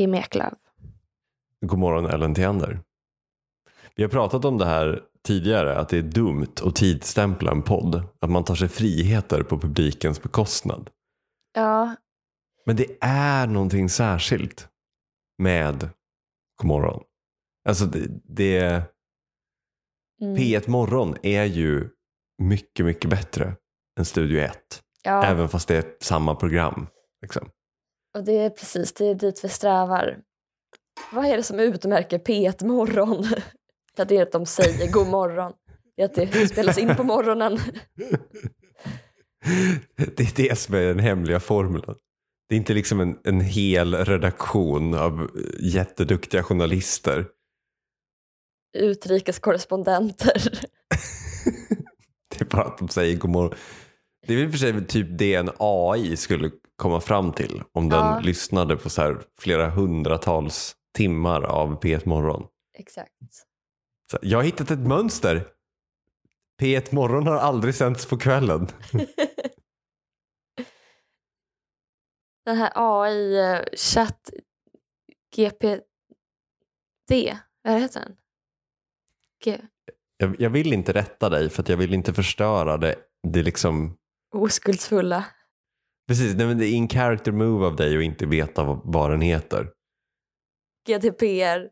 Kim Eklöf. God morgon Ellen Theander. Vi har pratat om det här tidigare, att det är dumt att tidstämpla en podd. Att man tar sig friheter på publikens bekostnad. Ja, Men det är någonting särskilt med God morgon. Alltså det, det mm, P1 Morgon är ju mycket, mycket bättre än Studio 1. ja. Även fast det är samma program. Liksom. Och det är precis det är dit vi strävar. Vad är det som utmärker P1 Morgon? Ja, det är att de säger god morgon. Det är att det spelas in på morgonen. Det är det som är den hemliga formeln. Det är inte liksom en, en hel redaktion av jätteduktiga journalister. Utrikeskorrespondenter. Det är bara att de säger god morgon. Det är väl för sig typ det en AI skulle komma fram till om den Ja. lyssnade på så här flera hundratals timmar av P1 Morgon. Exakt. Så jag har hittat ett mönster. P1 Morgon har aldrig sänts på kvällen. Den här AI eh, chatt GPD, vad heter den? G Jag, jag vill inte rätta dig för att jag vill inte förstöra det. Det är liksom oskuldsfulla. Precis, nej, men det är in character move av dig att inte veta vad, vad den heter. GDPR.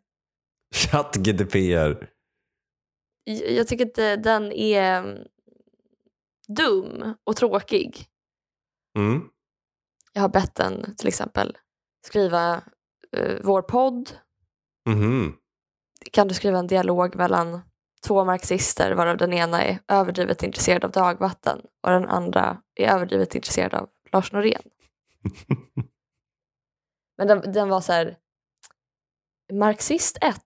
Chatt GDPR. Jag jag tycker att eh, den är mm, dum och tråkig. Mm. Jag har bett den till exempel skriva eh, vår podd. Mhm. Kan du skriva en dialog mellan två marxister varav den ena är överdrivet intresserad av dagvatten och den andra är överdrivet intresserad av Lars Norén. Men den, den var så här. Marxist 1.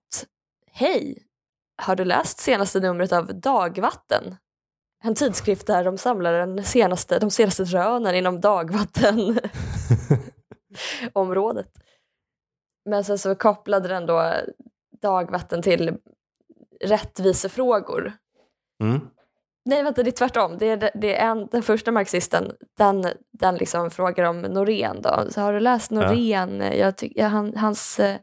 Hej! Har du läst senaste numret av Dagvatten? En tidskrift där de samlar den senaste, de senaste rönen inom dagvattenområdet. Men sen så kopplade den då dagvatten till rättvisefrågor. Mm. Nej vänta, det är tvärtom. Det är, det är en, den första marxisten, den, den liksom frågar om Norén då. Så har du läst Norén? Jag tyck, ja, han, hans eh,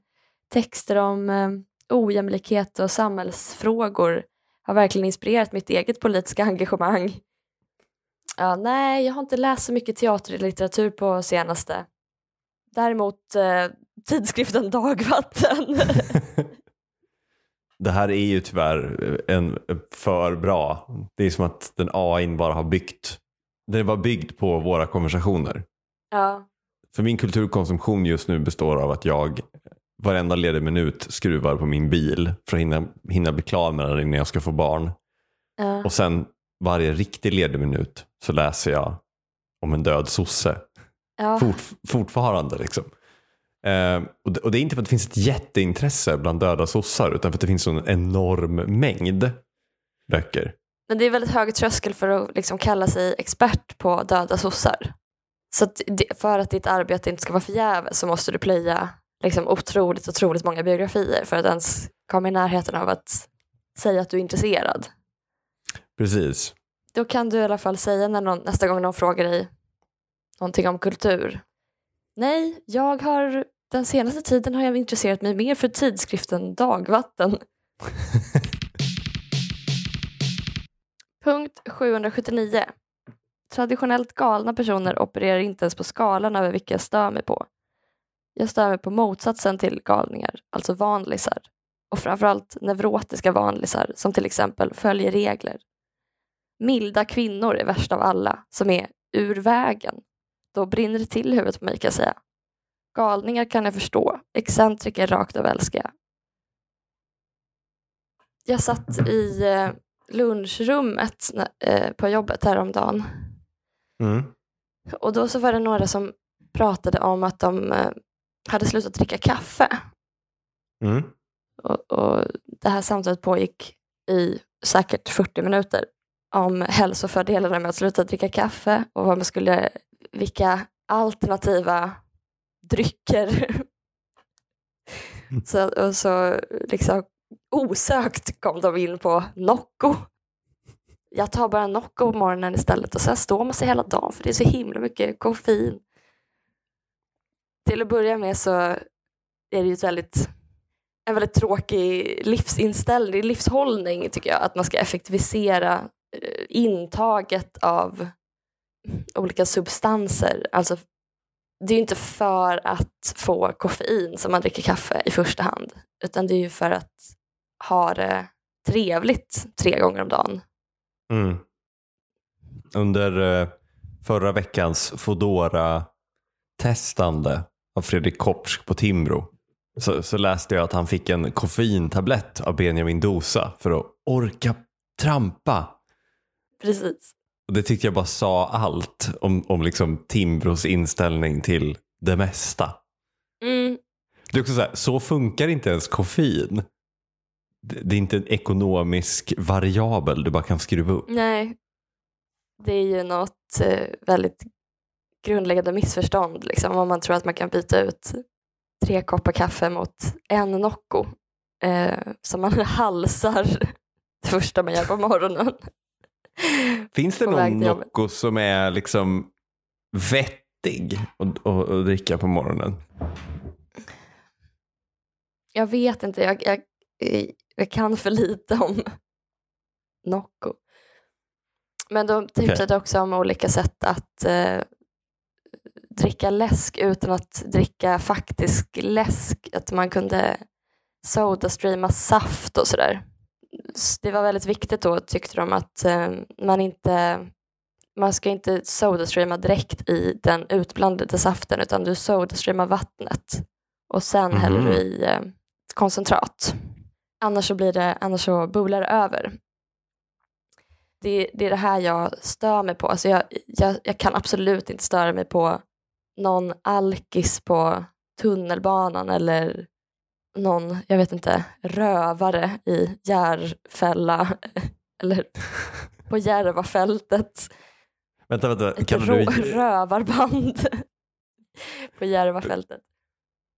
texter om eh, ojämlikhet och samhällsfrågor har verkligen inspirerat mitt eget politiska engagemang. Ja, nej, jag har inte läst så mycket teaterlitteratur på senaste. Däremot eh, tidskriften Dagvatten. Det här är ju tyvärr en för bra. Det är som att den AI bara har byggt. Den är bara byggd på våra konversationer. ja, För min kulturkonsumtion just nu består av att jag varenda ledig minut skruvar på min bil för att hinna, hinna bli klar med den innan jag ska få barn. ja. Och sen varje riktig ledig minut så läser jag om en död sosse. ja. Fort, fortfarande liksom. Eh, och, det, och det är inte för att det finns ett jätteintresse bland döda sossar utan för att det finns en enorm mängd böcker. Men det är väldigt hög tröskel för att liksom kalla sig expert på döda sossar. Så att det, för att ditt arbete inte ska vara förgäves så måste du plöja liksom otroligt, otroligt många biografier för att ens komma i närheten av att säga att du är intresserad. Precis. Då kan du i alla fall säga när någon, nästa gång någon frågar dig någonting om kultur. Nej, jag har den senaste tiden har jag intresserat mig mer för tidskriften Dagvatten. Punkt 779. Traditionellt galna personer opererar inte ens på skalan över vilka jag stör mig på. Jag stör mig på motsatsen till galningar, alltså vanlisar. Och framförallt neurotiska vanlisar som till exempel följer regler. Milda kvinnor är värst av alla, som är ur vägen. Då brinner det till i huvudet på mig kan jag säga. Galningar kan jag förstå, excentriker rakt av älskar jag. Jag satt i eh, lunchrummet eh, på jobbet häromdagen Mm. och då så var det några som pratade om att de eh, hade slutat dricka kaffe. Mm. Och, och det här samtalet pågick i säkert 40 minuter om hälsofördelarna med att sluta dricka kaffe och vad man skulle, vilka alternativa drycker. så, och så liksom osökt kom de in på Nocco. Jag tar bara Nocco på morgonen istället och sen står man sig hela dagen för det är så himla mycket koffein. till att börja med så är det ju ett väldigt, en väldigt tråkig livsinställning, livshållning tycker jag, att man ska effektivisera eh, intaget av olika substanser. Alltså, det är ju inte för att få koffein som man dricker kaffe i första hand, utan det är ju för att ha det trevligt tre gånger om dagen. Mm. Under eh, förra veckans fodora testande av Fredrik Kopsk på Timbro så, så, läste jag att han fick en koffeintablett av Benjamin Dosa för att orka trampa. Precis. Och det tyckte jag bara sa allt om, om liksom Timbros inställning till det mesta. Mm. Det är också så, här, så funkar inte ens koffein. Det, det är inte en ekonomisk variabel du bara kan skruva upp. Nej, det är ju något eh, väldigt grundläggande missförstånd liksom, om man tror att man kan byta ut tre koppar kaffe mot en Nocco eh, som man halsar det första man gör på morgonen. Finns det någon Nocco som är liksom vettig att, dricka på morgonen? Jag vet inte, jag, jag, jag kan för lite om Nocco. Men de tipsade okay. också om olika sätt att eh, dricka läsk utan att dricka faktisk läsk. Att man kunde sodastreama saft och sådär. Det var väldigt viktigt då tyckte de att eh, man inte man ska inte sodastreama direkt i den utblandade saften utan du sodastreamar vattnet och sen mm. häller du i eh, koncentrat. Annars så, blir det, annars så bubblar det över det, det är det här jag stör mig på. Alltså jag, jag, jag kan absolut inte störa mig på någon alkis på tunnelbanan eller någon, jag vet inte, rövare i Järfälla eller på Järvafältet. Vänta, vänta. Kan du... Rövarband på Järvafältet.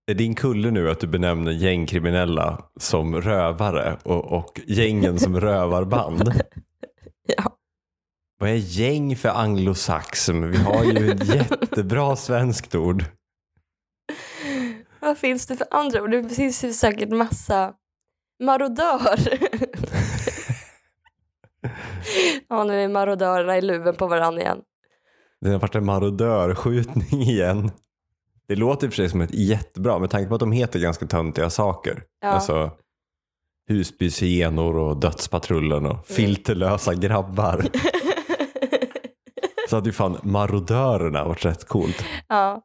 Är din kulle nu att du benämner gängkriminella som rövare och, och gängen som rövarband? Ja. Vad är gäng för anglosaxm? Vi har ju ett jättebra svenskt ord. Vad finns det för andra ord? Det finns ju säkert massa marodör. ja, nu är marodörerna i luven på varandra igen. Det har varit en marodörskjutning igen. Det låter i och för sig som ett jättebra, med tanke på att de heter ganska töntiga saker. Ja. Alltså, husbyshenor och dödspatrullen och filterlösa grabbar. Så hade ju fan marodörerna varit rätt coolt. Ja.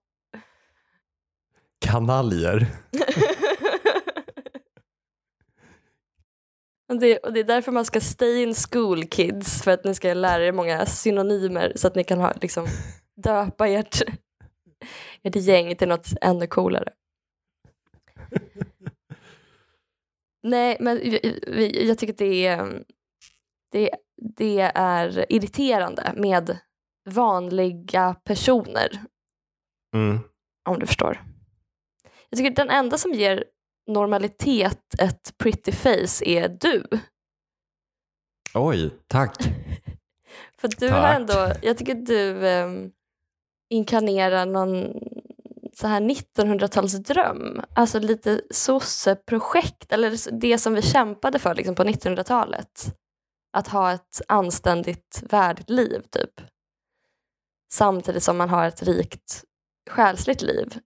Kanaljer. och, det, och det är därför man ska stay in school kids, för att ni ska lära er många synonymer så att ni kan ha, liksom, döpa ert, ert gäng till något ännu coolare. Nej, men jag tycker att det är, det, det är irriterande med vanliga personer. Mm. Om du förstår. Jag tycker den enda som ger normalitet ett pretty face är du. Oj, tack. För du tack. har ändå, jag tycker du um, inkarnerar någon så här 1900-talsdröm. Alltså lite sosseprojekt, eller det som vi kämpade för liksom, på 1900-talet. Att ha ett anständigt, värdigt liv, typ. Samtidigt som man har ett rikt själsligt liv.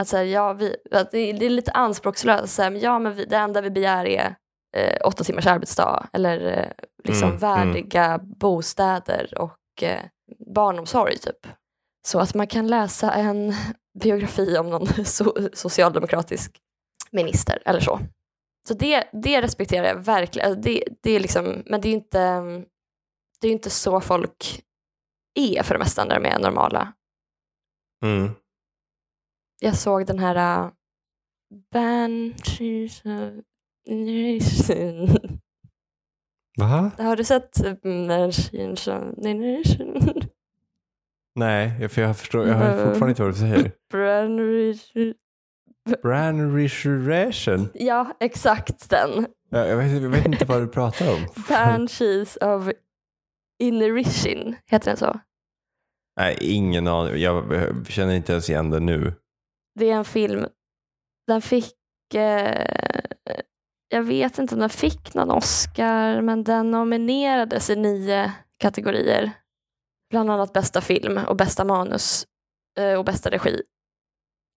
Alltså, ja, vi, att det, är, lite anspråkslöst. ja, men vi, det enda vi begär är eh, åtta timmars arbetsdag eller eh, liksom mm, värdiga mm. bostäder och eh, barnomsorg. typ. Så att man kan läsa en biografi om någon so socialdemokratisk minister eller så. Så det, det respekterar jag verkligen. Alltså, det, det är liksom, men det är inte, det är inte så folk är för det mesta när de är normala. Mm. Jag såg den här uh, Banshees Va? Har du sett Banshees Nej, för jag förstår, jag har fortfarande inte vad du säger. Brand Resurrection? Ja, exakt den. Ja, jag, vet, jag vet inte vad du pratar om. Banshees of Inisherin, heter den så? Nej, ingen aning. Jag känner inte ens igen den nu. Det är en film, den fick, eh, jag vet inte om den fick någon Oscar, men den nominerades i nio kategorier. Bland annat bästa film och bästa manus eh, och bästa regi.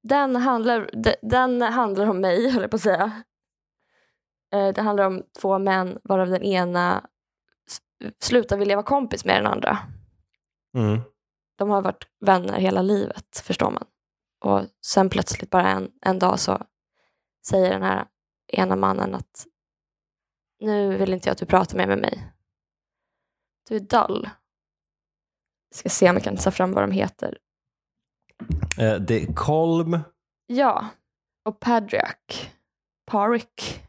Den handlar, de, den handlar om mig, höll jag på att säga. Eh, det handlar om två män varav den ena slutar vilja vara kompis med den andra. Mm. De har varit vänner hela livet, förstår man. Och sen plötsligt bara en, en dag så säger den här ena mannen att nu vill inte jag att du pratar mer med mig. Du är dull. Jag ska se om jag kan ta fram vad de heter. Eh, det är Kolm. Ja, och Padriak. Parik.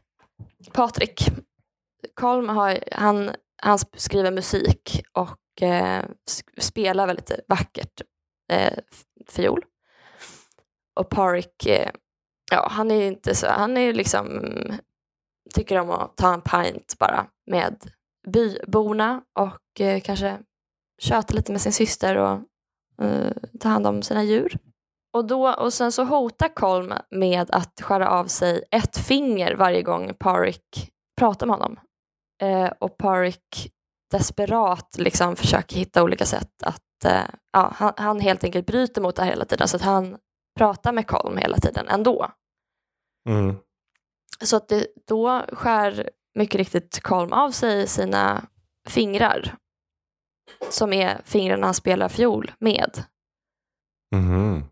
Patrik. Kolm har, han, han skriver musik och eh, spelar väldigt vackert eh, fiol. Och Park, eh, ja han är ju inte så, han är ju liksom, tycker om att ta en pint bara med byborna och eh, kanske köta lite med sin syster och eh, ta hand om sina djur. Och, då, och sen så hotar Kolm med att skära av sig ett finger varje gång Parik pratar med honom. Eh, och Parik desperat liksom försöker hitta olika sätt att eh, ja, han, han helt enkelt bryter mot det här hela tiden så att han pratar med Kolm hela tiden ändå. Mm. Så att det, då skär mycket riktigt Kolm av sig sina fingrar som är fingrarna han spelar fiol med. Mhm.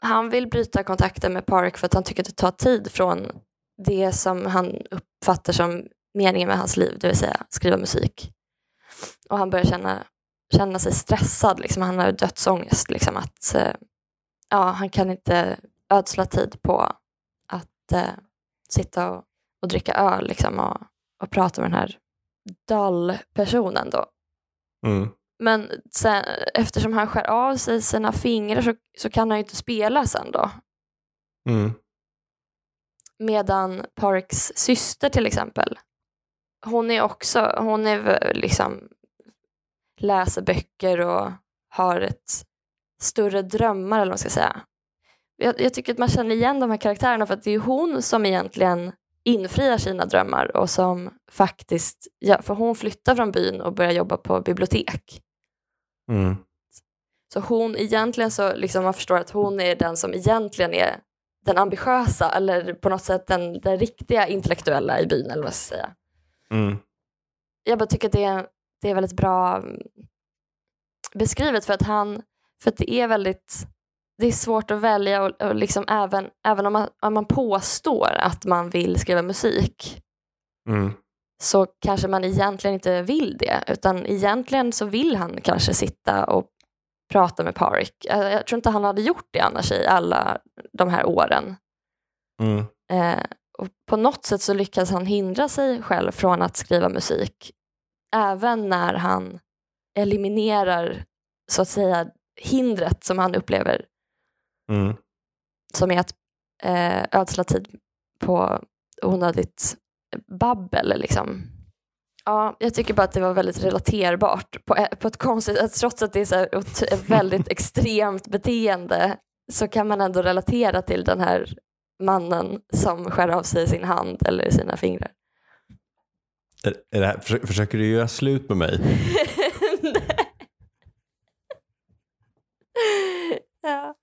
han vill bryta kontakten med Park för att han tycker att det tar tid från det som han uppfattar som meningen med hans liv, det vill säga skriva musik. Och han börjar känna, känna sig stressad, liksom. han har dödsångest. Liksom, att, eh, ja, han kan inte ödsla tid på att eh, sitta och, och dricka öl liksom, och, och prata med den här dull-personen. Då. Mm. Men sen, eftersom han skär av sig sina fingrar så, så kan han ju inte spela sen då. Mm. Medan Parks syster till exempel, hon är också, hon är liksom läser böcker och har ett större drömmar eller vad man ska säga. Jag, jag tycker att man känner igen de här karaktärerna för att det är hon som egentligen infriar sina drömmar och som faktiskt, ja, för hon flyttar från byn och börjar jobba på bibliotek. Mm. Så hon egentligen så, liksom man förstår att hon är den som egentligen är den ambitiösa eller på något sätt den, den riktiga intellektuella i byn eller vad jag ska säga. Mm. Jag bara tycker att det är, det är väldigt bra mm, beskrivet för att han, för att det är väldigt, det är svårt att välja och, och liksom även, även om man, om man påstår att man vill skriva musik Mm. så kanske man egentligen inte vill det utan egentligen så vill han kanske sitta och prata med Parik. Jag, tror inte han hade gjort det annars i alla de här åren. Mm. Eh, och på något sätt så lyckas han hindra sig själv från att skriva musik även när han eliminerar så att säga hindret som han upplever Mm. som är att eh, ödsla tid på onödigt babbel. Liksom. Ja, jag tycker bara att det var väldigt relaterbart på, på ett konstigt sätt. Trots att det är så här väldigt extremt beteende så kan man ändå relatera till den här mannen som skär av sig sin hand eller sina fingrar. Är, är här, försöker du göra slut med mig? ja.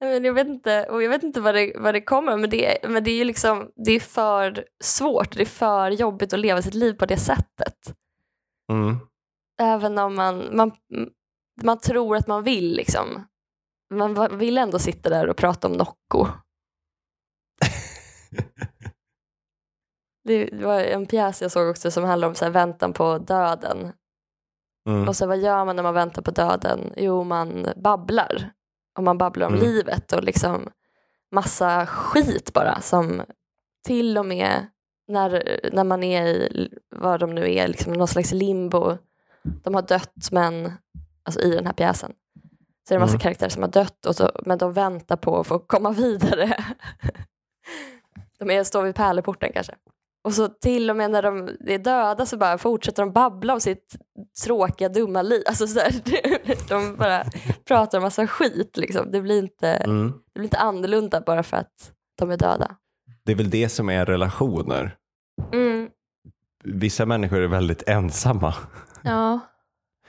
Men jag vet inte, och jag vet inte vad det, vad det kommer men det, men det är ju liksom, det är för svårt, det är för jobbigt att leva sitt liv på det sättet. Mm. Även om man, man, man tror att man vill liksom. Man vill ändå sitta där och prata om Nocco. Det var en pjäs jag såg också som handlar om så väntan på döden. Mm. Och så vad gör man när man väntar på döden? Jo, man babblar. Och man babblar om Mm. livet och liksom massa skit bara som till och med när, när man är i vad de nu är, liksom någon slags limbo. De har dött men, alltså i den här pjäsen, så är det en massa Mm. karaktärer som har dött och så, men de väntar på att få komma vidare. de är, står vid pärleporten kanske. Och så till och med när de är döda så bara fortsätter de babbla om sitt tråkiga dumma liv. Alltså så här, de bara pratar en massa skit. Liksom. Det, blir inte, Mm. det blir inte annorlunda bara för att de är döda. Det är väl det som är relationer. Mm. Vissa människor är väldigt ensamma. Ja,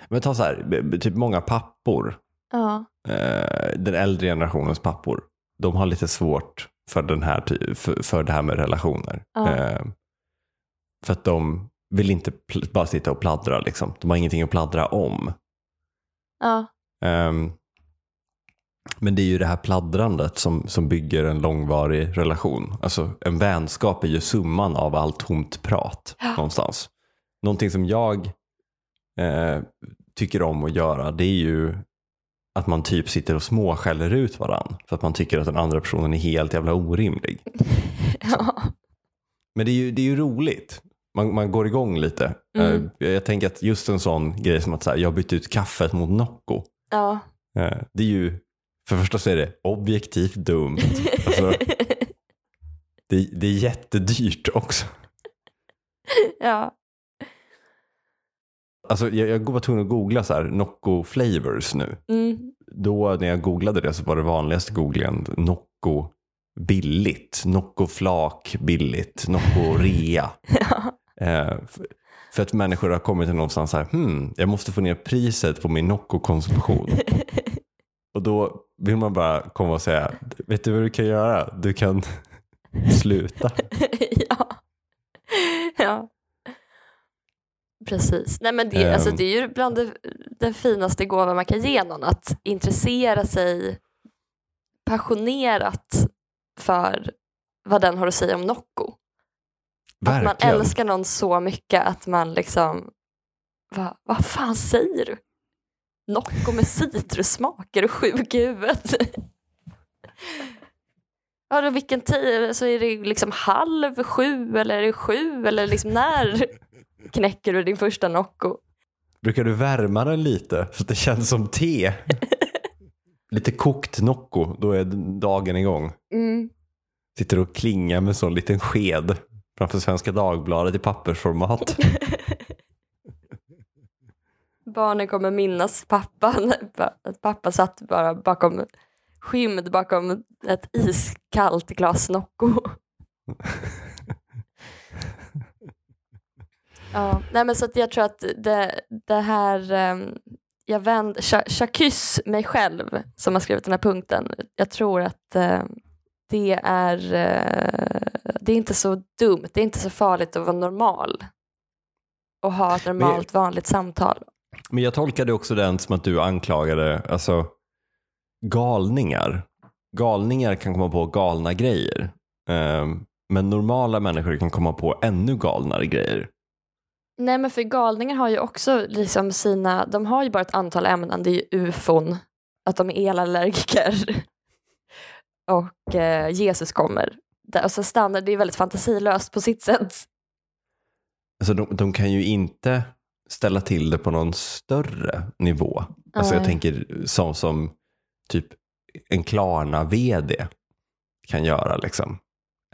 Men ta så här, typ många pappor, ja, eh, den äldre generationens pappor, de har lite svårt för, den här, för, för det här med relationer. Ja. För att de vill inte bara sitta och pladdra, liksom. de har ingenting att pladdra om. ja, Ehm, men det är ju det här pladdrandet som, som bygger en långvarig relation. Alltså en vänskap är ju summan av allt tomt prat Ja. någonstans. Någonting som jag eh, tycker om att göra det är ju att man typ sitter och småskäller ut varann för att man tycker att den andra personen är helt jävla orimlig. ja. Men det är ju, det är ju roligt. Man, man går igång lite. Mm. Eh, jag tänker att just en sån grej som att så här, jag har bytt ut kaffet mot Nocco. ja. Eh, Det är ju, för det första så är det objektivt dumt. Alltså, det, det är jättedyrt också. ja. Alltså, jag, jag var tvungen att googla så här, Nocco flavors nu. Mm. Då när jag googlade det så var det vanligaste googlingen Nocco billigt, Nocco flak billigt, Nocco rea. ja. Eh, för att människor har kommit till någonstans så här, hmm, jag måste få ner priset på min Nocco-konsumtion. Och då vill man bara komma och säga, vet du vad du kan göra? Du kan sluta. ja. ja. Precis. Nej, men det, alltså, Ehm. det är ju bland det, det finaste gåvan man kan ge någon. Att intressera sig passionerat för vad den har att säga om Nocco. Att man Verkligen. älskar någon så mycket att man liksom, va, vad fan säger du? Nocco med citrussmak, är du sjuk i huvudet? Ja, då vilken tid? Så är det liksom halv sju eller är det sju? Eller liksom när knäcker du din första Nocco? Brukar du värma den lite så att det känns som te? lite kokt Nocco, då är dagen igång. Mm. Sitter och klingar med en sån liten sked framför Svenska Dagbladet i pappersformat. Barnen kommer minnas pappan. Att pappa satt bara bakom, skymd bakom ett iskallt glas Nocco. ja, nej men så att jag tror att det, det här, ehm, jag vänder, Cha- Chacus mig själv som har skrivit den här punkten. Jag tror att eh, det är, eh, det är inte så dumt, det är inte så farligt att vara normal. Och ha ett normalt vanligt samtal. Men jag tolkade också den som att du anklagade alltså, galningar. Galningar kan komma på galna grejer. Ehm, men normala människor kan komma på ännu galnare grejer. Nej men för galningar har ju också liksom sina, de har ju bara ett antal ämnen, det är ju ufon, att de är elallergiker och eh, Jesus kommer. Alltså standard, det är väldigt fantasilöst på sitt sätt. Alltså, de, de kan ju inte ställa till det på någon större nivå. Alltså, jag tänker som, som typ en Klarna-vd kan göra. Liksom.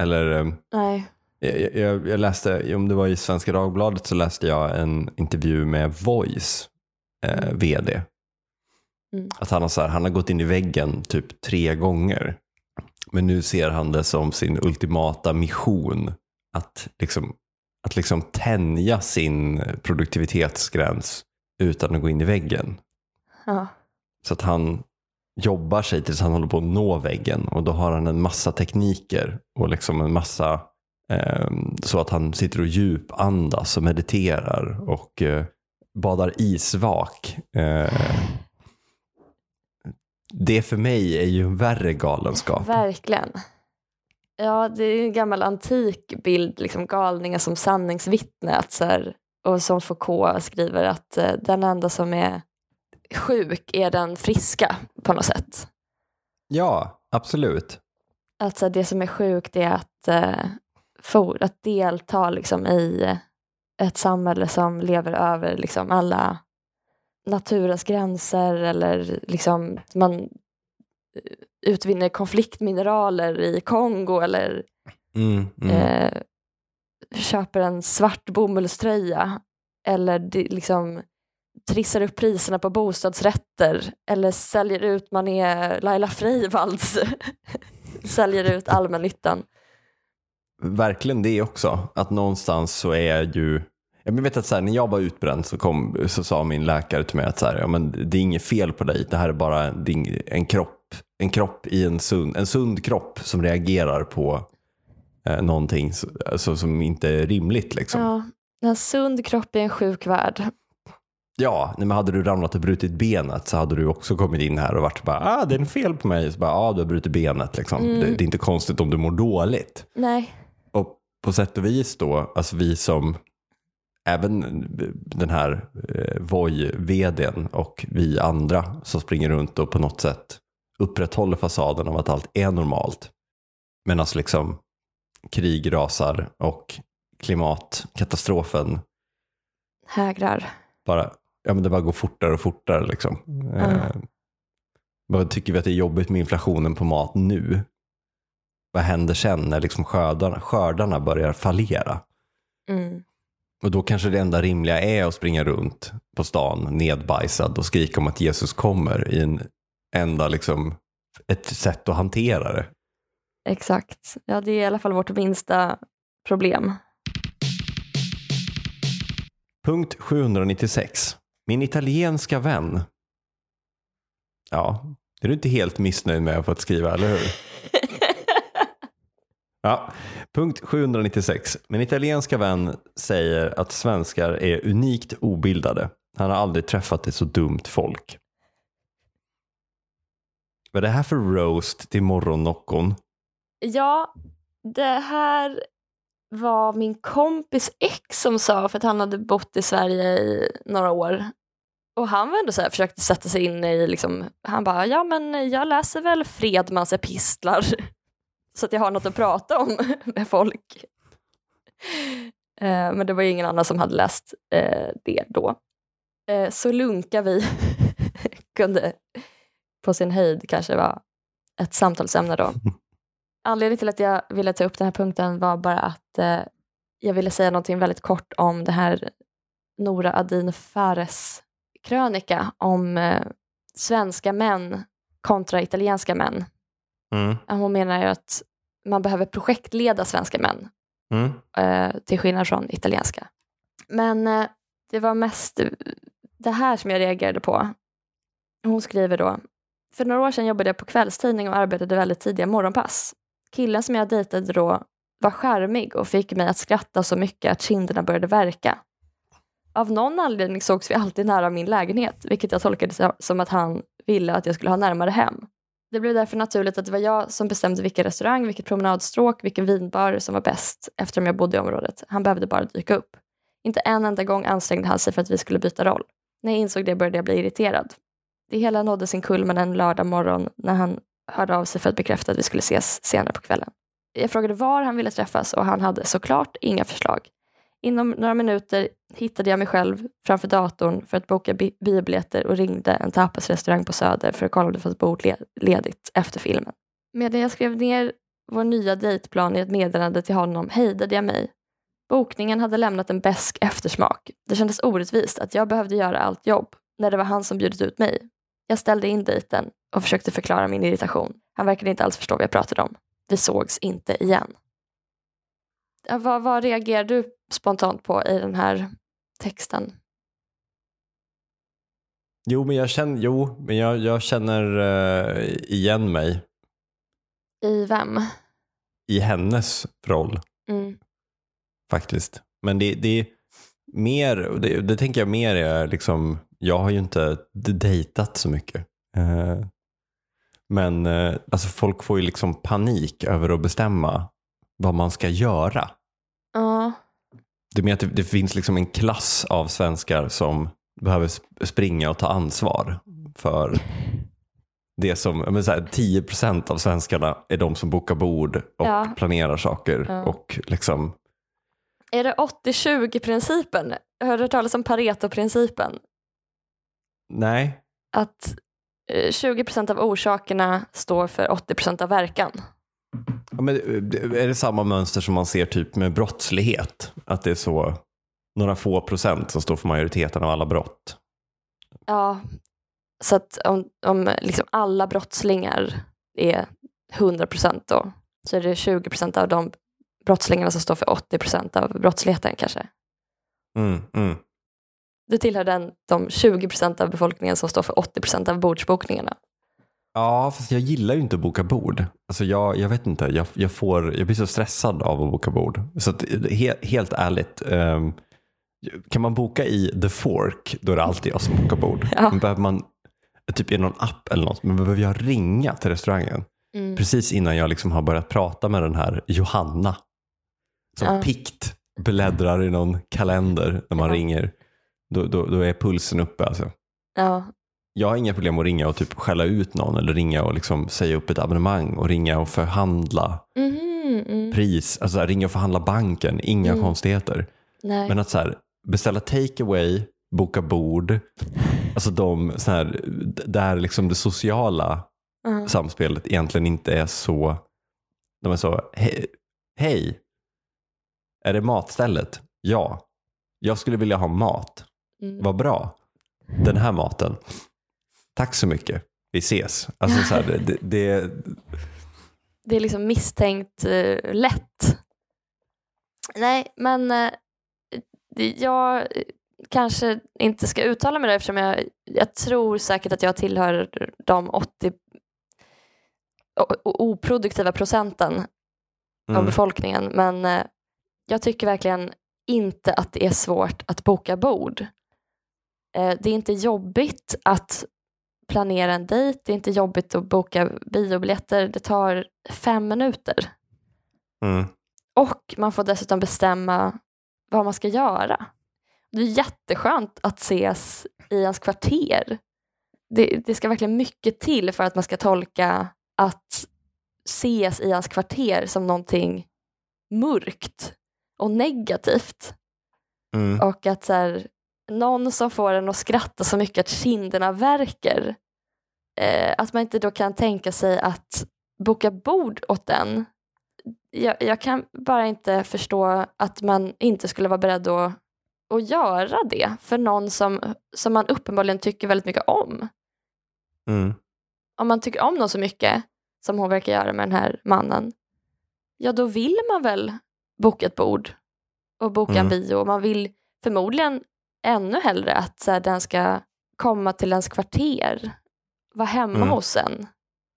Eller ehm, Nej. Jag, jag, jag läste, om det var i Svenska Dagbladet så läste jag en intervju med Voice eh, vd. Mm. Att han har, så här, han har gått in i väggen typ tre gånger. Men nu ser han det som sin ultimata mission att liksom, att liksom tänja sin produktivitetsgräns utan att gå in i väggen. Ja. Så att han jobbar sig tills han håller på att nå väggen och då har han en massa tekniker och liksom en massa eh, så att han sitter och djupandas och mediterar och eh, badar isvak. Eh, det för mig är ju en värre galenskap. Verkligen. Ja, det är en gammal antik bild, liksom galningar som sanningsvittne. Att så här, och som Foucault skriver att eh, den enda som är sjuk är den friska på något sätt. Ja, absolut. Att så här, det som är sjukt är att, eh, for, att delta liksom, i ett samhälle som lever över liksom, alla naturens gränser eller liksom man eh, utvinner konfliktmineraler i Kongo eller Mm, mm. eh, köper en svart bomullströja eller liksom trissar upp priserna på bostadsrätter eller säljer ut, man är Laila Freivalds, säljer ut allmännyttan. Verkligen det också, att någonstans så är ju jag vet att så här, när jag var utbränd så, kom, så sa min läkare till mig att så här, ja, men det är inget fel på dig, det här är bara din, en kropp, en kropp i en sund, en sund kropp som reagerar på eh, någonting så, alltså, som inte är rimligt. Liksom. Ja, en sund kropp i en sjuk värld. Ja, men hade du ramlat och brutit benet så hade du också kommit in här och varit bara, ah det är en fel på mig. Så bara, ah du har brutit benet liksom. Mm. Det, det, är inte konstigt om du mår dåligt. Nej. Och på sätt och vis då, alltså vi som, även den här eh, Voi-vdn och vi andra som springer runt och på något sätt upprätthåller fasaden av att allt är normalt. Medan alltså liksom krig rasar och klimatkatastrofen hägrar. Bara ja, men det bara går fortare och fortare. Liksom. Mm. vad tycker vi att det är jobbigt med inflationen på mat nu? Vad händer sen när liksom skördarna, skördarna börjar fallera? Mm. Och då kanske det enda rimliga är att springa runt på stan nedbajsad och skrika om att Jesus kommer i en enda liksom, ett sätt att hantera det. Exakt. Ja, det är i alla fall vårt minsta problem. Punkt 796. Min italienska vän. Ja, det är du inte helt missnöjd med att få skriva, eller hur? Ja, punkt 796. Min italienska vän säger att svenskar är unikt obildade. Han har aldrig träffat ett så dumt folk. Vad är det här för roast till morgonnockon? Ja, det här var min kompis ex som sa för att han hade bott i Sverige i några år. Och han var ändå så här, försökte sätta sig in i, liksom, han bara, ja men jag läser väl Fredmans epistlar så att jag har något att prata om med folk. Eh, men det var ju ingen annan som hade läst eh, det då. Eh, så lunka vi kunde på sin höjd kanske vara ett samtalsämne då. Anledningen till att jag ville ta upp den här punkten var bara att jag ville säga någonting väldigt kort om det här Nora Adin Fares krönika om svenska män kontra italienska män. Mm. Hon menar ju att man behöver projektleda svenska män mm. eh, till skillnad från italienska. Men eh, det var mest det här som jag reagerade på. Hon skriver då för några år sedan jobbade jag på kvällstidning och arbetade väldigt tidiga morgonpass. Killen som jag dejtade då var skärmig och fick mig att skratta så mycket att kinderna började verka. Av någon anledning sågs vi alltid nära min lägenhet, vilket jag tolkade som att han ville att jag skulle ha närmare hem. Det blev därför naturligt att det var jag som bestämde vilken restaurang, vilket promenadstråk, vilken vinbar som var bäst eftersom jag bodde i området. Han behövde bara dyka upp. Inte en enda gång ansträngde han sig för att vi skulle byta roll. När jag insåg det började jag bli irriterad. Det hela nådde sin kulmen en lördag morgon när han hörde av sig för att bekräfta att vi skulle ses senare på kvällen. Jag frågade var han ville träffas och han hade såklart inga förslag. Inom några minuter hittade jag mig själv framför datorn för att boka bi biobiljetter och ringde en tapasrestaurang på Söder för att kolla om det fanns bord ledigt efter filmen. Medan jag skrev ner vår nya dejtplan i ett meddelande till honom hejdade jag mig. Bokningen hade lämnat en besk eftersmak. Det kändes orättvist att jag behövde göra allt jobb när det var han som bjudit ut mig. Jag ställde in dejten och försökte förklara min irritation. Han verkade inte alls förstå vad jag pratade om. Vi sågs inte igen. Vad, vad reagerar du spontant på i den här texten? Jo, men jag känner, jo, men jag, jag känner uh, igen mig. I vem? I hennes roll. Mm. Faktiskt. Men det, det är mer, det, det tänker jag mer är liksom, jag har ju inte dejtat så mycket. Uh, men uh, alltså folk får ju liksom panik över att bestämma vad man ska göra. Ja. Det är mer att det, finns liksom en klass av svenskar som behöver springa och ta ansvar för det som, men så här, 10% av svenskarna är de som bokar bord och ja. planerar saker. Ja. Och liksom... Är det 80-20 principen? Har du talas om Pareto-principen? Nej. Att 20% eh, av orsakerna står för 80% av verkan. Ja, men eh, är det samma mönster som man ser typ med brottslighet? Att det är så några få procent som står för majoriteten av alla brott? Ja, så att om, om liksom alla brottslingar är 100 procent då, så är det 20 procent av de brottslingarna som står för 80 procent av brottsligheten kanske. Mm, mm. Du tillhör den, de 20 procent av befolkningen som står för 80 procent av bordsbokningarna. Ja, fast jag gillar ju inte att boka bord. Alltså jag, jag vet inte, jag, jag, får, jag blir så stressad av att boka bord. Så att, he, helt ärligt, um, kan man boka i The Fork, då är det alltid jag som bokar bord. Ja. Men behöver man, typ i någon app eller något, men behöver jag ringa till restaurangen Mm. precis innan jag liksom har börjat prata med den här Johanna. Som Ja. pikt bläddrar i någon kalender när man Ja. ringer. Då, då, då är pulsen uppe alltså. Ja, Jag har inga problem att ringa och typ skälla ut någon eller ringa och liksom säga upp ett abonnemang och ringa och förhandla Mhm, mm. pris. Alltså ringa och förhandla banken, inga Mm. konstigheter. Nej. Men att så här, beställa takeaway, boka bord, alltså de så här, där liksom det sociala Ja. samspelet egentligen inte är så, de är så, "He- hej, är det matstället? Ja, jag skulle vilja ha mat. Mm. Vad bra. Den här maten. Tack så mycket. Vi ses. Alltså så här, det, det, det, är liksom misstänkt eh, lätt. Nej, men det- jag eh, kanske inte ska uttala mig där eftersom jag, jag tror säkert att jag tillhör de 80 o- o- oproduktiva procenten av mm, befolkningen. Men eh, jag tycker verkligen inte att det är svårt att boka bord. Det är inte jobbigt att planera en dejt, det är inte jobbigt att boka biobiljetter. Det tar fem minuter. mm, Och man får dessutom bestämma vad man ska göra. Det är jätteskönt att ses i ens kvarter. Det, det ska verkligen mycket till för att man ska tolka att ses i ens kvarter som någonting mörkt och negativt. mm, Och att så här, någon som får en att skratta så mycket att kinderna värker. Eh, att man inte då kan tänka sig att boka bord åt den. Jag, jag kan bara inte förstå att man inte skulle vara beredd att, att göra det för någon som, som man uppenbarligen tycker väldigt mycket om. mm. Om man tycker om någon så mycket som hon verkar göra med den här mannen, ja då vill man väl boka ett bord och boka en Mm. bio. Man vill förmodligen ännu hellre att så här, den ska komma till ens kvarter, vara hemma Mm. hos en.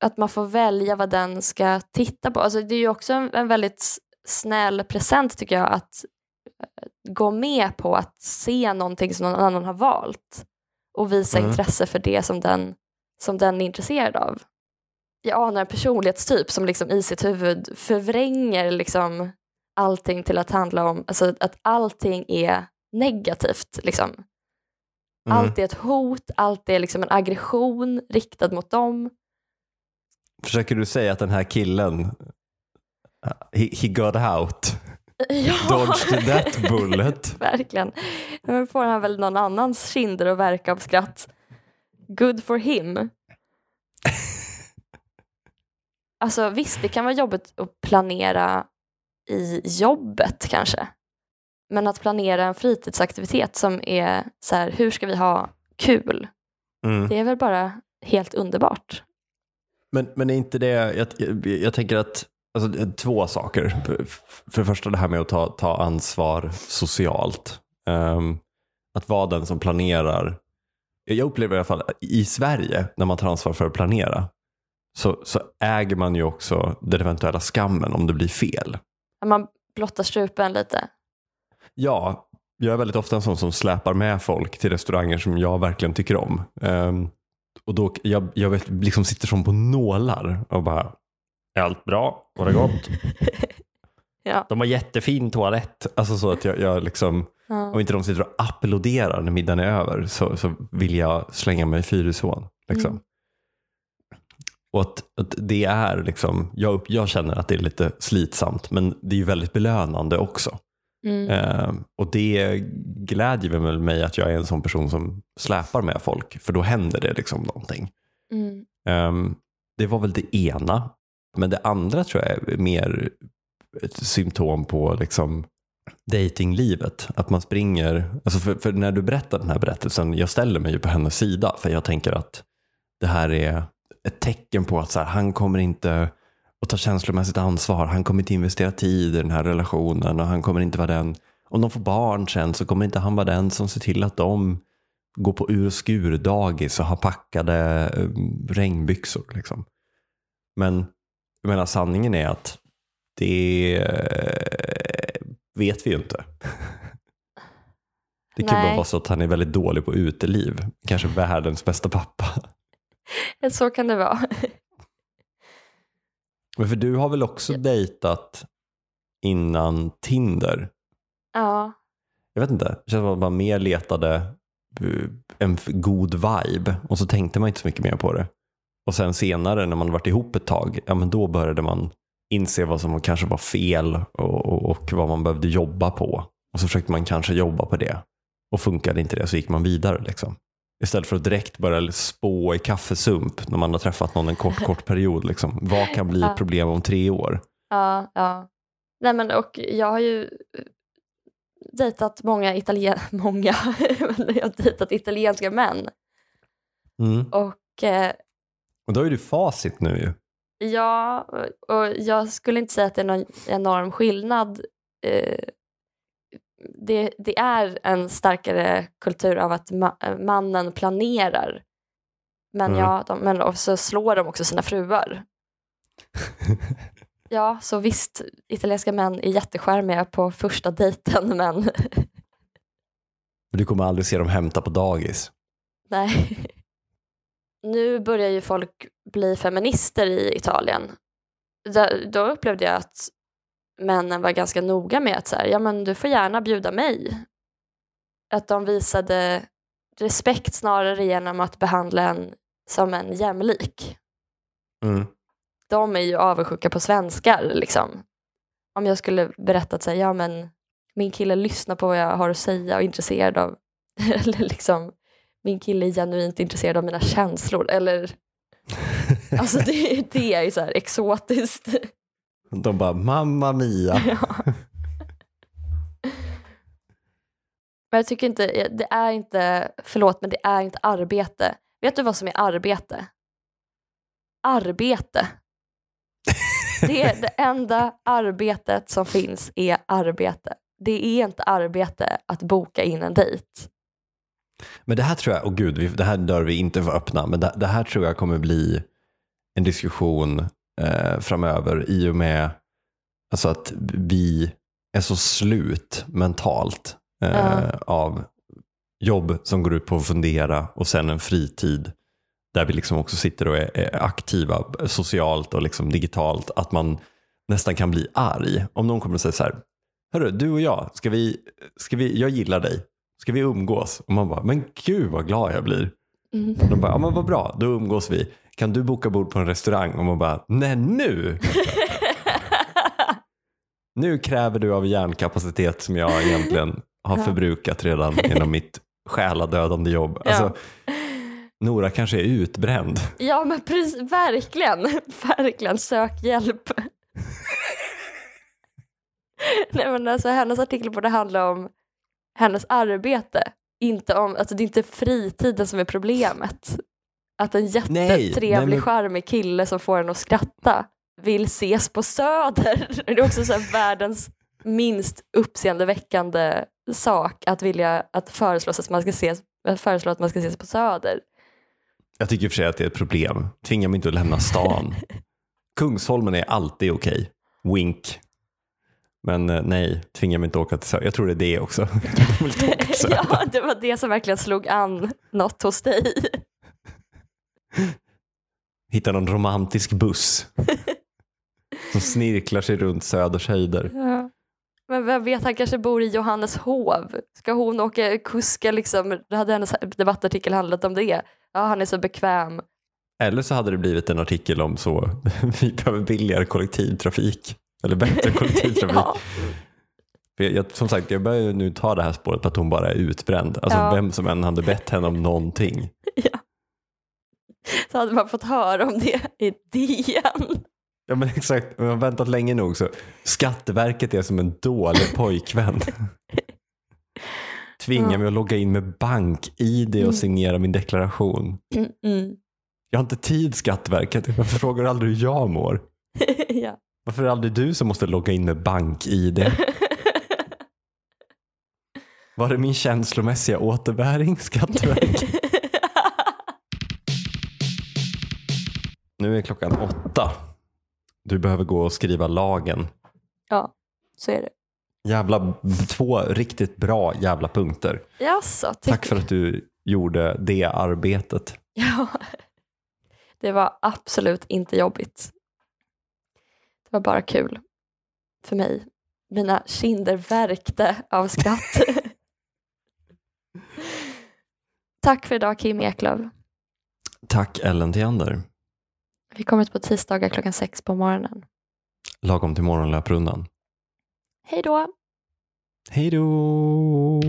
Att man får välja vad den ska titta på. Alltså, det är ju också en, en väldigt snäll present tycker jag att eh, gå med på att se någonting som någon annan har valt och visa Mm. intresse för det som den, som den är intresserad av. Jag anar en personlighetstyp som liksom i sitt huvud förvränger liksom allting till att handla om alltså att allting är negativt. Liksom. Mm. Allt är ett hot, allt är liksom en aggression riktad mot dem. Försöker du säga att den här killen, he, he got out, Ja, dodged that bullet? verkligen. Nu får han väl någon annans kinder att verka av skratt. Good for him. Alltså visst, det kan vara jobbigt att planera i jobbet kanske. Men att planera en fritidsaktivitet som är så här, hur ska vi ha kul? Mm. Det är väl bara helt underbart. Men, men är inte det, jag, jag, jag tänker att, alltså, två saker. För, det första det här med att ta, ta ansvar socialt. Ehm, att vara den som planerar. Jag upplever i alla fall i Sverige, när man tar ansvar för att planera, så, så äger man ju också den eventuella skammen om det blir fel. Man blottar strupen lite. Ja, jag är väldigt ofta en sån som släpar med folk till restauranger som jag verkligen tycker om. Ehm, och då, jag, jag vet, liksom sitter som på nålar och bara, är allt bra? Var det gott? Ja. De har jättefin toalett. Alltså så att jag, jag liksom, Ja. om inte de sitter och applåderar när middagen är över så, så vill jag slänga mig i fyrishån. Liksom. Mm. Och att, att det är liksom, jag, jag känner att det är lite slitsamt men det är ju väldigt belönande också. Mm. Eh, och det glädjer väl mig att jag är en sån person som släpar med folk för då händer det liksom någonting. Mm. Ehm, det var väl det ena. Men det andra tror jag är mer ett symptom på liksom datinglivet. Att man springer, alltså för, för, när du berättar den här berättelsen, jag ställer mig ju på hennes sida för jag tänker att det här är ett tecken på att så här, han kommer inte att ta känslomässigt ansvar, han kommer inte investera tid i den här relationen och han kommer inte vara den, om de får barn sen så kommer inte han vara den som ser till att de går på ur och skur dagis och har packade um, regnbyxor. Liksom. Men jag menar, sanningen är att det eh, vet vi ju inte. Det kan bara vara så att han är väldigt dålig på uteliv. Kanske världens bästa pappa. Så kan det vara. Men för du har väl också dejtat innan Tinder? Ja. Jag vet inte, det känns som att man mer letade eh, en god vibe och så tänkte man inte så mycket mer på det. Och sen senare när man varit ihop ett tag, ja men då började man inse vad som kanske var fel och, och, och vad man behövde jobba på. Och så försökte man kanske jobba på det. Och funkade inte det så gick man vidare. Liksom. Istället för att direkt börja spå i kaffesump när man har träffat någon en kort, kort period. Liksom. Vad kan bli ett problem om tre år? Ja, ja. Nej, men, och jag har ju dejtat många italienska, många, jag har dejtat italienska män. Mm. Och, eh, och då är du facit nu ju. Ja, och jag skulle inte säga att det är någon enorm skillnad. Eh, det, det, är en starkare kultur av att ma mannen planerar. Men, mm. ja, de, men så slår de också sina fruar. ja, så visst, italienska män är jätteskärmiga på första dejten, men... men du kommer aldrig se dem hämta på dagis? Nej. Nu börjar ju folk bli feminister i Italien. Då upplevde jag att männen var ganska noga med att så här, ja men du får gärna bjuda mig. Att de visade respekt snarare genom att behandla en som en jämlik. Mm. De är ju avundsjuka på svenskar liksom. Om jag skulle berätta att säga, ja men min kille lyssnar på vad jag har att säga och är intresserad av, eller liksom min kille är genuint intresserad av mina känslor. Eller, alltså det, det är ju så här exotiskt. De bara, mamma mia. Ja. Men jag tycker inte, det är inte, förlåt men det är inte arbete. Vet du vad som är arbete? Arbete. Det, är det enda arbetet som finns är arbete. Det är inte arbete att boka in en dejt. Men det här tror jag, och gud, det här dör vi inte för öppna, men det, det här tror jag kommer bli en diskussion eh, framöver i och med alltså att vi är så slut mentalt eh, uh. av jobb som går ut på att fundera och sen en fritid där vi liksom också sitter och är, är aktiva socialt och liksom digitalt. Att man nästan kan bli arg om någon kommer och säger så här, Hörru, du och jag, ska vi, ska vi, jag gillar dig, ska vi umgås? Och man bara, men gud vad glad jag blir. Mm. De bara, ja men vad bra, då umgås vi. Kan du boka bord på en restaurang? Och man bara, nej nu! nu kräver du av hjärnkapacitet som jag egentligen har förbrukat redan genom mitt själadödande jobb. Ja. Alltså, Nora kanske är utbränd. Ja men precis, verkligen, verkligen sök hjälp. Nej, men alltså, hennes artikel borde handla om hennes arbete. Inte om, alltså, det är inte fritiden som är problemet. Att en jättetrevlig, men... charmig kille som får en att skratta vill ses på Söder. Det är också så världens minst uppseendeväckande sak att vilja att föreslå att man ska ses, föreslå att man ska ses på Söder. Jag tycker i och för sig att det är ett problem. Tvinga mig inte att lämna stan. Kungsholmen är alltid okej. Okay. Wink. Men eh, nej, tvinga mig inte att åka till Söder. Jag tror det är det också. ja, det var det som verkligen slog an något hos dig. Hitta någon romantisk buss som snirklar sig runt Söders höjder. Ja. Men vem vet, han kanske bor i Johanneshov. Ska hon åka kuska liksom? Det hade hennes debattartikel handlat om det. Ja, han är så bekväm. Eller så hade det blivit en artikel om så vi behöver billigare kollektivtrafik. Eller bättre kollektivtrafik. ja. jag, som sagt, jag börjar nu ta det här spåret på att hon bara är utbränd. Alltså ja. vem som än hade bett henne om någonting. Ja. Så hade man fått höra om det i DN. Ja men exakt, jag har väntat länge nog så Skatteverket är som en dålig pojkvän. Tvingar Ja. mig att logga in med bank-id och Mm. signera min deklaration. Mm, mm. Jag har inte tid Skatteverket, varför frågar du aldrig hur jag mår? ja. Varför är det aldrig du som måste logga in med bank-id? Var är min känslomässiga återbäring Skatteverket? Nu är klockan åtta. Du behöver gå och skriva lagen. ja, så är det. Jävla, två riktigt bra jävla punkter. Jaså, Tack för att du gjorde det arbetet. Ja. Det var absolut inte jobbigt. Det var bara kul för mig. Mina kinder värkte av skratt. Tack för idag Kim Eklöf. Tack Ellen Theander. Vi kommer ut på tisdagar klockan sex på morgonen. Lagom till morgonlöprundan. Hej då! Hej då!